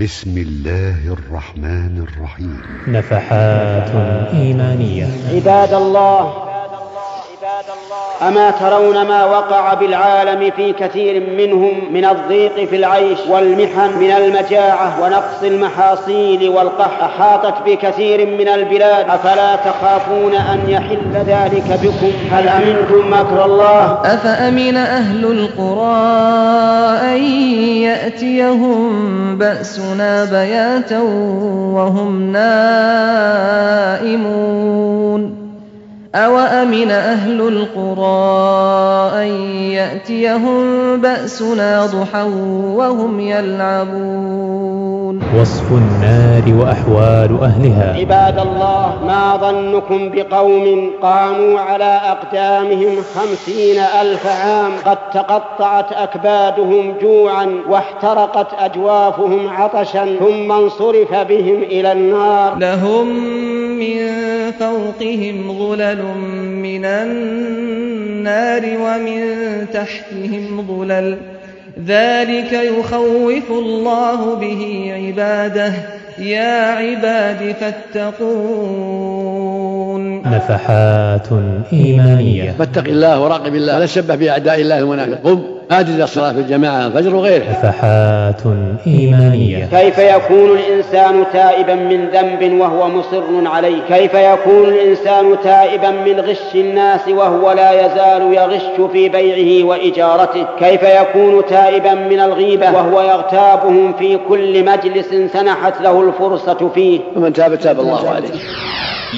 بسم الله الرحمن الرحيم. نفحات إيمانية. عباد الله أما ترون ما وقع بالعالم في كثير منهم من الضيق في العيش والمحن من المجاعة ونقص المحاصيل والقحط أحاطت بكثير من البلاد. أفلا تخافون أن يحل ذلك بكم؟ هل أمنتم مكر الله؟ أفأمن أهل القرى أن يأتيهم بأسنا بياتا وهم نائمون؟ أوأمن أهل القرى أن يأتيهم بأسنا ضحى وهم يلعبون وصف النار وأحوال أهلها. عباد الله ما ظنكم بقوم قاموا على أقدامهم خمسين ألف عام قد تقطعت أكبادهم جوعا واحترقت أجوافهم عطشا ثم انصرف بهم إلى النار. لهم من فوقهم ظلل من النار ومن تحتهم ظلل. ذلك يخوف الله به عباده. يا عباد فاتقون. نفحات إيمانية. فاتق الله وراقب الله. ولا تشبه بأعداء الله المنافق إلى الصلاة في الجماعة الفجر وغيرها. نفحات إيمانية. كيف يكون الإنسان تائبا من ذنب وهو مصر عليه؟ كيف يكون الإنسان تائبا من غش الناس وهو لا يزال يغش في بيعه وإجارته؟ كيف يكون تائبا من الغيبة وهو يغتابهم في كل مجلس سنحت له الفرصة فيه؟ ومن تاب تاب الله عليه.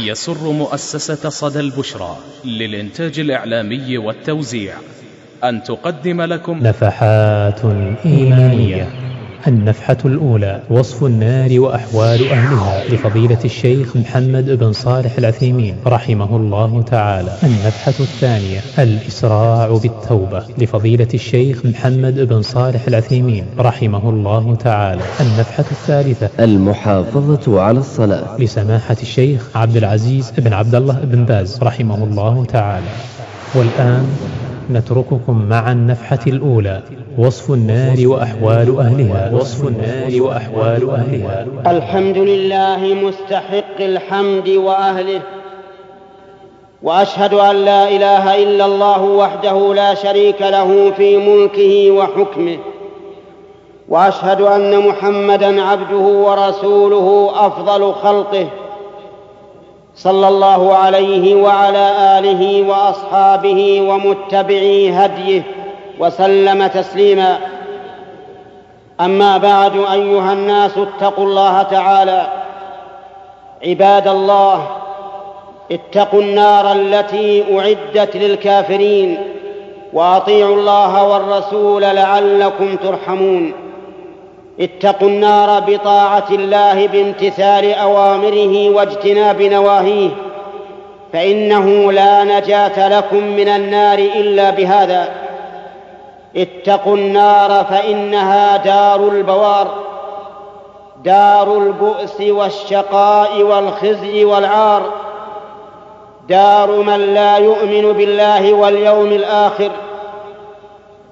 يسر مؤسسة صدى البشرى للإنتاج الإعلامي والتوزيع. أن تقدم لكم نفحات إيمانية. النفحة الأولى وصف النار وأحوال أهلها لفضيلة الشيخ محمد بن صالح العثيمين رحمه الله تعالى. النفحة الثانية الإسراع بالتوبة لفضيلة الشيخ محمد بن صالح العثيمين رحمه الله تعالى. النفحة الثالثة المحافظة على الصلاة. لسماحة الشيخ عبد العزيز بن عبد الله بن باز رحمه الله تعالى. والآن نترككم مع النفحة الأولى وصف النار وأحوال أهلها. وصف النار وأحوال أهلها. الحمد لله مستحق الحمد وأهله وأشهد أن لا إله إلا الله وحده لا شريك له في ملكه وحكمه وأشهد أن محمدا عبده ورسوله أفضل خلقه. صلى الله عليه وعلى آله وأصحابه ومتبعي هديه وسلم تسليما. أما بعد أيها الناس اتقوا الله تعالى. عباد الله اتقوا النار التي أعدت للكافرين وأطيعوا الله والرسول لعلكم ترحمون. اتقوا النار بطاعة الله بامتثال أوامره واجتناب نواهيه فإنه لا نجاة لكم من النار إلا بهذا. اتقوا النار فإنها دار البوار دار البؤس والشقاء والخزي والعار دار من لا يؤمن بالله واليوم الآخر.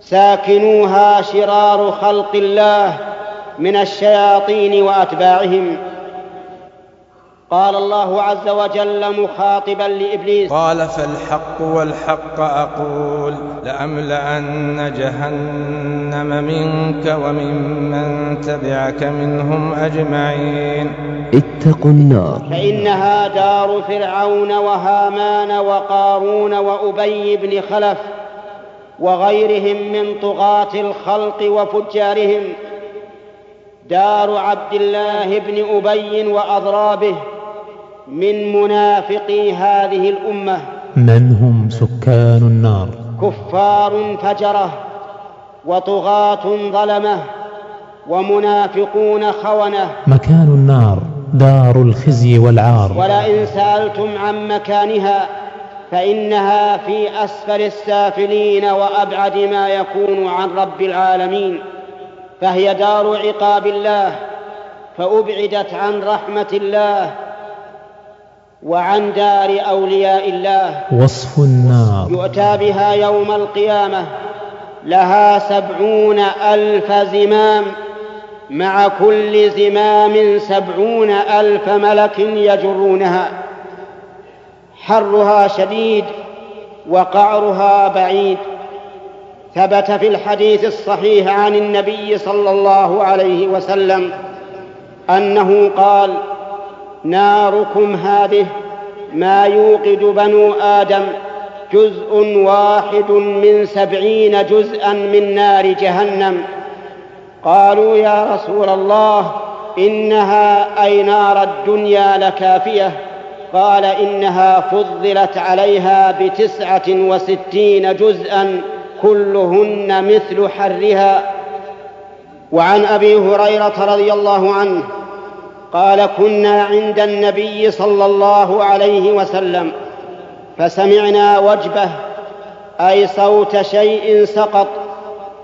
ساكنوها شرار خلق الله من الشياطين وأتباعهم. قال الله عز وجل مخاطبا لإبليس. قال فالحق والحق أقول لأملأن جهنم منك وممن تبعك منهم أجمعين. اتقوا النار. فإنها دار فرعون وهامان وقارون وأبي بن خلف وغيرهم من طغاة الخلق وفجارهم. دار عبد الله بن أبي وأضرابه من منافقي هذه الأمة. من هم سكان النار؟ كفار فجرة وطغاة ظلمة ومنافقون خونة. مكان النار دار الخزي والعار. ولئن سألتم عن مكانها فإنها في أسفل السافلين وأبعد ما يكون عن رب العالمين. فهي دار عقاب الله فأبعدت عن رحمة الله وعن دار أولياء الله. وصف النار. يؤتى بها يوم القيامة لها سبعون ألف زمام. مع كل زمام سبعون ألف ملك يجرونها. حرها شديد وقعرها بعيد. ثبت في الحديث الصحيح عن النبي صلى الله عليه وسلم أنه قال ناركم هذه ما يوقد بنو آدم جزء واحد من سبعين جزءا من نار جهنم. قالوا يا رسول الله إنها أي نار الدنيا لكافية. قال إنها فضلت عليها بتسعة وستين جزءا كلهن مثل حرها. وعن أبي هريرة رضي الله عنه قال كنا عند النبي صلى الله عليه وسلم فسمعنا وجبه أي صوت شيء سقط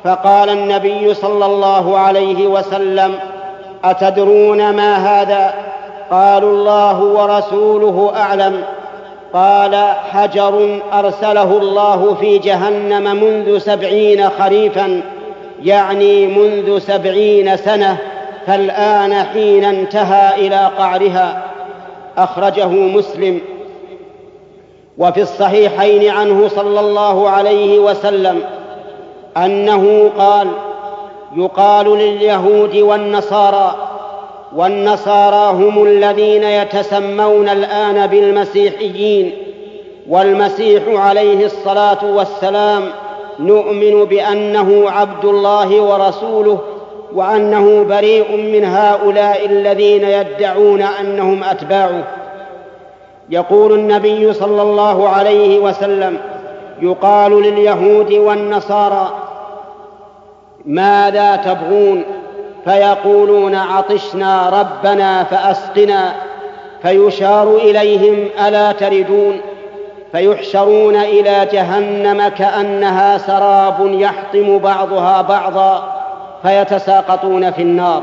فقال النبي صلى الله عليه وسلم أتدرون ما هذا؟ قالوا الله ورسوله أعلم. قال حجر أرسله الله في جهنم منذ سبعين خريفا يعني منذ سبعين سنة فالآن حين انتهى إلى قعرها أخرجه مسلم. وفي الصحيحين عنه صلى الله عليه وسلم أنه قال يقال لليهود والنصارى والنصارى هم الذين يتسمون الآن بالمسيحيين والمسيح عليه الصلاة والسلام نؤمن بأنه عبد الله ورسوله وأنه بريء من هؤلاء الذين يدعون أنهم أتباعه. يقول النبي صلى الله عليه وسلم يقال لليهود والنصارى ماذا تبغون؟ فيقولون عطشنا ربنا فأسقنا فيشار إليهم ألا تردون فيحشرون إلى جهنم كأنها سراب يحطم بعضها بعضا فيتساقطون في النار.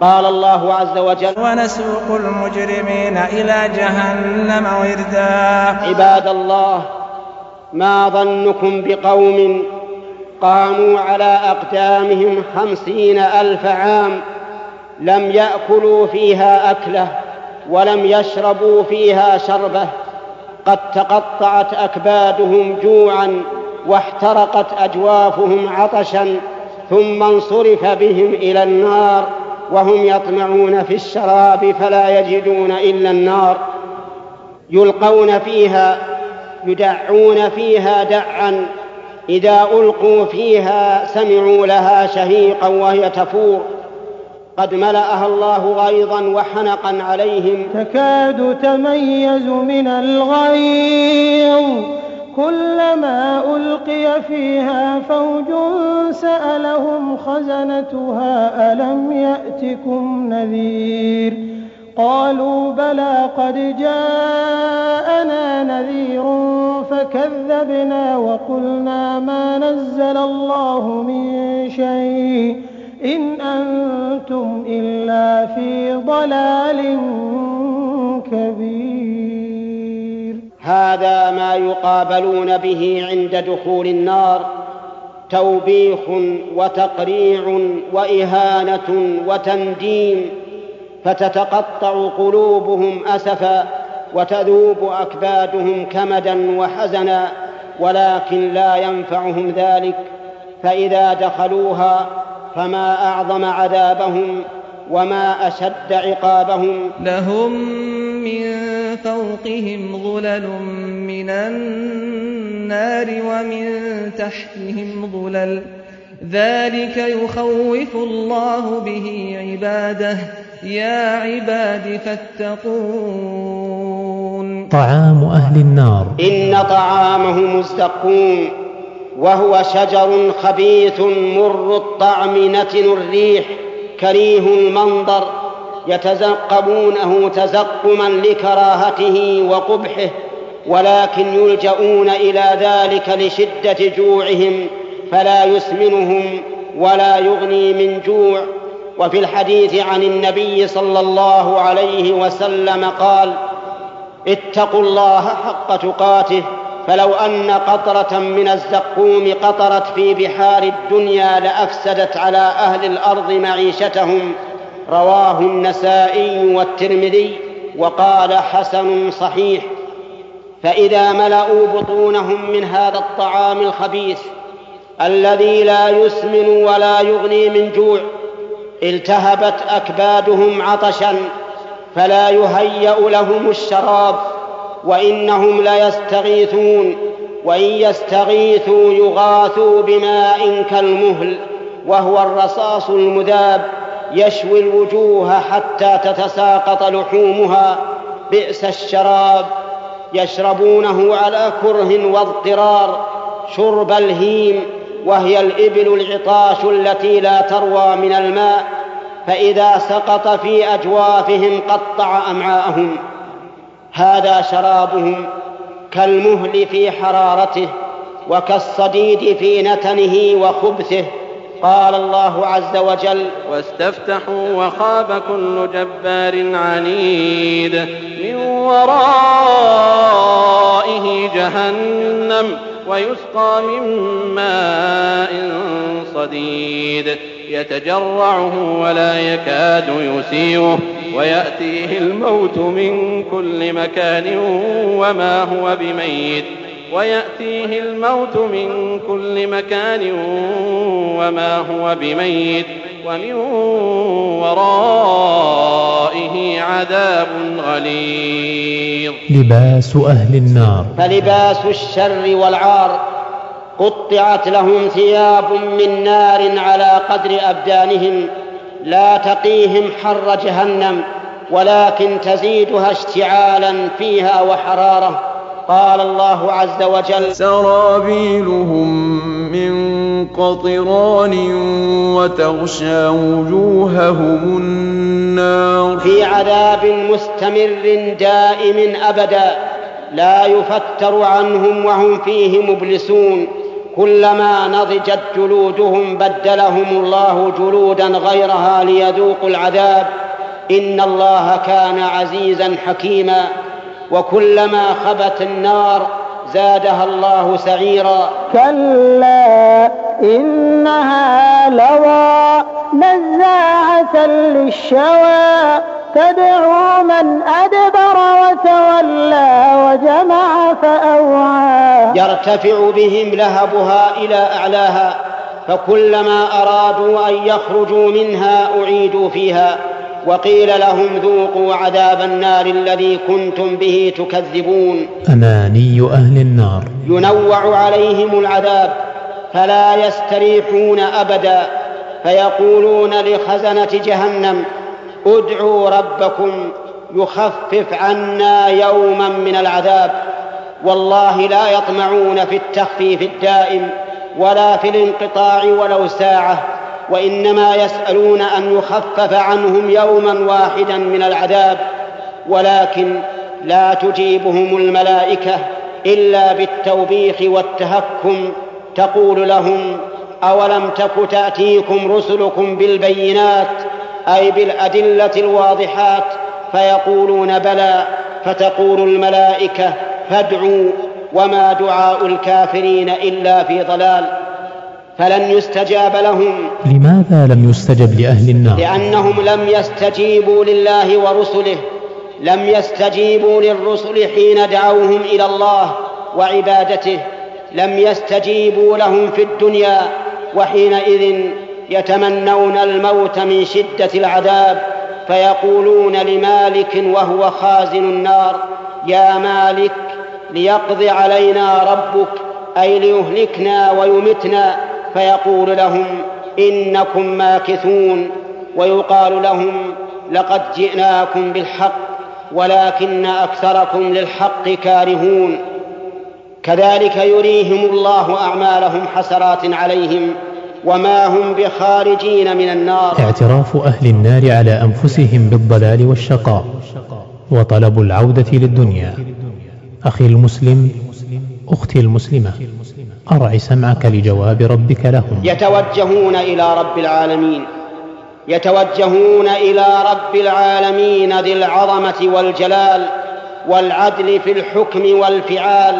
قال الله عز وجل ونسوق المجرمين إلى جهنم وردا. عباد الله ما ظنكم بقوم قاموا على أقدامهم خمسين ألف عام لم يأكلوا فيها أكلة ولم يشربوا فيها شربة. قد تقطعت أكبادهم جوعا واحترقت أجوافهم عطشا ثم انصرف بهم إلى النار وهم يطمعون في الشراب فلا يجدون إلا النار. يلقون فيها يدعون فيها دعا إذا ألقوا فيها سمعوا لها شهيقا وهي تفور. قد ملأها الله غيظا وحنقا عليهم. تكاد تميز من الغيظ. كلما ألقي فيها فوج سألهم خزنتها ألم يأتكم نذير؟ قالوا بلى قد جاءنا نذير فكذبنا وقلنا ما نزل الله من شيء. إن أنتم إلا في ضلال كبير. هذا ما يقابلون به عند دخول النار توبيخ وتقريع وإهانة وتنديم فتتقطع قلوبهم أسفا وتذوب أكبادهم كمدا وحزنا ولكن لا ينفعهم ذلك. فإذا دخلوها فما أعظم عذابهم وما أشد عقابهم. لهم من فوقهم ظلل من النار ومن تحتهم ظلل. ذلك يخوف الله به عباده. يا عباد فاتقون. طعام أهل النار. إن طعامهم الزقوم وهو شجر خبيث مر الطعم نتن الريح كريه المنظر يتزقمونه تزقما لكراهته وقبحه ولكن يلجؤون إلى ذلك لشدة جوعهم فلا يسمنهم ولا يغني من جوع. وفي الحديث عن النبي صلى الله عليه وسلم قال اتقوا الله حق تقاته فلو أن قطرة من الزقوم قطرت في بحار الدنيا لأفسدت على أهل الأرض معيشتهم. رواه النسائي والترمذي وقال حسن صحيح. فإذا ملأوا بطونهم من هذا الطعام الخبيث الذي لا يسمن ولا يغني من جوع التهبت أكبادهم عطشا. فلا يهيأ لهم الشراب وإنهم ليستغيثون وإن يستغيثوا يغاثوا بماء كالمهل وهو الرصاص المذاب يشوي الوجوه حتى تتساقط لحومها بئس الشراب يشربونه على كره واضطرار شرب الهيم وهي الإبل العطاش التي لا تروى من الماء فإذا سقط في أجوافهم قطع أمعاءهم. هذا شرابهم كالمهل في حرارته وكالصديد في نتنه وخبثه. قال الله عز وجل واستفتحوا وخاب كل جبار عنيد. من ورائه جهنم ويسقى من ماء صديد. يتجرعه ولا يكاد يسيغه ويأتيه الموت من كل مكان وما هو بميت. ويأتيه الموت من كل مكان وما هو بميت. ومن ورائه عذاب غليظ. لباس أهل النار. فلباس الشر والعار. قطعت لهم ثياب من نار على قدر أبدانهم لا تقيهم حر جهنم ولكن تزيدها اشتعالا فيها وحرارة. قال الله عز وجل سرابيلهم من قطران وتغشى وجوههم النار. في عذاب مستمر دائم ابدا لا يفتر عنهم وهم فيه مبلسون. كلما نضجت جلودهم بدلهم الله جلودا غيرها ليذوقوا العذاب. إن الله كان عزيزا حكيما. وكلما خبت النار زادها الله سعيرا. كلا إنها لظى نزاعة للشوى. تدعو من أدبر وتولى وجمع فأوعى يرتفع بهم لهبها إلى أعلاها فكلما أرادوا أن يخرجوا منها أعيدوا فيها وقيل لهم ذوقوا عذاب النار الذي كنتم به تكذبون. أماني أهل النار. ينوع عليهم العذاب فلا يستريحون أبدا فيقولون لخزنة جهنم ادعوا ربكم يخفف عنا يوما من العذاب. والله لا يطمعون في التخفيف الدائم ولا في الانقطاع ولو ساعة وإنما يسألون أن يخفف عنهم يوما واحدا من العذاب ولكن لا تجيبهم الملائكة إلا بالتوبيخ والتهكم. تقول لهم أولم تك تأتيكم رسلكم بالبينات أي بالأدلة الواضحات؟ فيقولون بلى. فتقول الملائكة فادعوا وما دعاء الكافرين إلا في ضلال فلن يستجاب لهم. لماذا لم يستجب لأهل النار؟ لأنهم لم يستجيبوا لله ورسله لم يستجيبوا للرسل حين دعوهم إلى الله وعبادته لم يستجيبوا لهم في الدنيا وحينئذ يتمنون الموت من شدة العذاب فيقولون لمالك وهو خازن النار يا مالك ليقضي علينا ربك أي ليهلكنا ويمتنا. فيقول لهم إنكم ماكثون. ويقال لهم لقد جئناكم بالحق ولكن أكثركم للحق كارهون. كذلك يريهم الله أعمالهم حسرات عليهم وما هم بخارجين من النار. اعتراف أهل النار على أنفسهم بالضلال والشقاء وطلب العودة للدنيا. أخي المسلم أختي المسلمة أرع سمعك لجواب ربك لهم. يتوجهون إلى رب العالمين يتوجهون إلى رب العالمين ذي العظمة والجلال والعدل في الحكم والفعال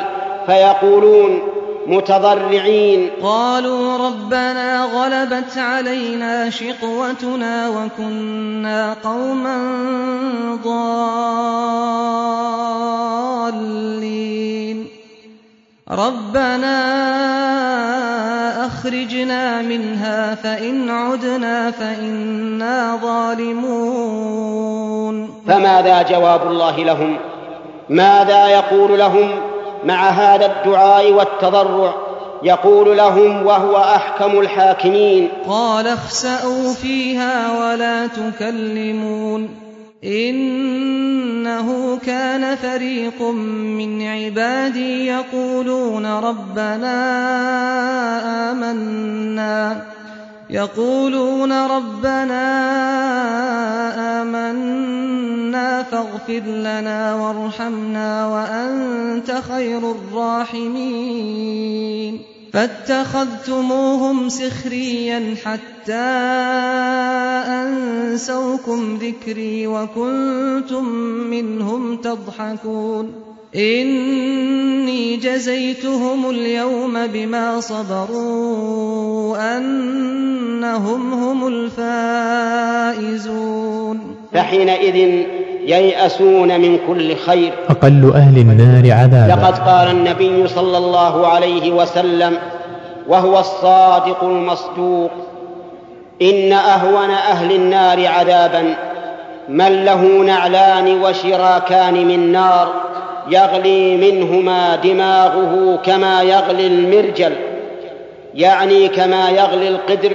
فيقولون متضرعين. قالوا ربنا غلبت علينا شقوتنا وكنا قوما ضالين. ربنا أخرجنا منها فإن عدنا فإنا ظالمون. فماذا جواب الله لهم؟ ماذا يقول لهم؟ مع هذا الدعاء والتضرع يقول لهم وهو أحكم الحاكمين. قال اخسأوا فيها ولا تكلمون. إنه كان فريق من عبادي يقولون ربنا آمنا. يقولون ربنا آمنا فاغفر لنا وارحمنا وأنت خير الراحمين. فاتخذتموهم سخريا حتى أنسوكم ذكري وكنتم منهم تضحكون. إني جزيتهم اليوم بما صبروا أنهم هم الفائزون. فحينئذ ييأسون من كل خير. أقل أهل النار عذابا. لقد قال النبي صلى الله عليه وسلم وهو الصادق المصدوق إن أهون أهل النار عذابا من له نعلان وشراكان من نار يغلي منهما دماغه كما يغلي المرجل يعني كما يغلي القدر.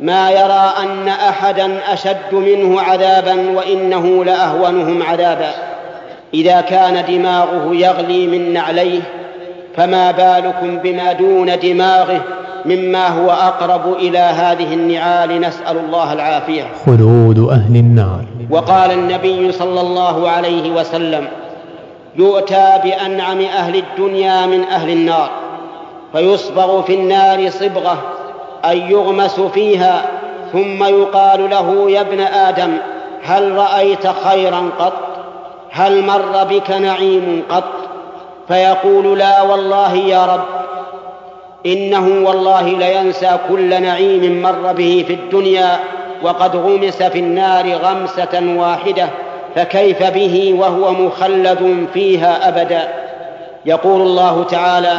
ما يرى أن أحدا أشد منه عذابا وإنه لأهونهم عذابا. إذا كان دماغه يغلي من نعليه فما بالكم بما دون دماغه مما هو أقرب إلى هذه النعال. نسأل الله العافية. خلود أهل النار وقال النبي صلى الله عليه وسلم يؤتى بأنعم أهل الدنيا من أهل النار فيصبغ في النار صبغة أن يغمس فيها ثم يقال له يا ابن آدم هل رأيت خيرا قط؟ هل مر بك نعيم قط؟ فيقول لا والله يا رب إنه والله لينسى كل نعيم مر به في الدنيا وقد غمس في النار غمسة واحدة فكيف به وهو مخلد فيها أبدا؟ يقول الله تعالى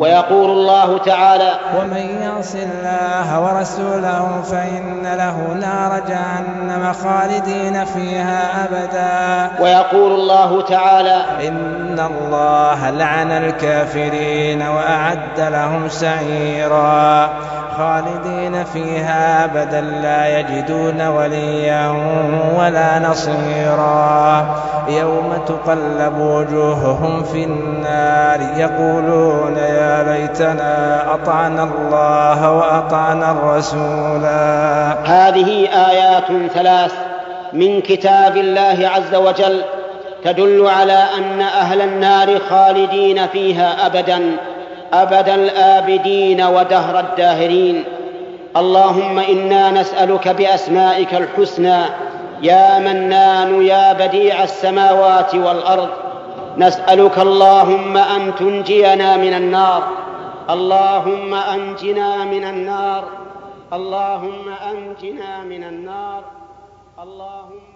ويقول الله تعالى ومن يعص الله ورسوله فإن له نار جهنم خالدين فيها أبدا. ويقول الله تعالى إن الله لعن الكافرين وأعد لهم سعيرا. خالدين فيها أبدا لا يجدون وليا ولا نصيرا. يوم تقلب وجوههم في النار يقولون يا ليتنا أطعنا الله وأطعنا الرسولا هذه آيات ثلاث من كتاب الله عز وجل تدل على أن أهل النار خالدين فيها أبدا. أبد الآبدين ودهر الداهرين. اللهم إنا نسألك بأسمائك الحسنى. يا منان يا بديع السماوات والأرض. نسألك اللهم أن تنجينا من النار. اللهم أنجنا من النار. اللهم أنجنا من النار. اللهم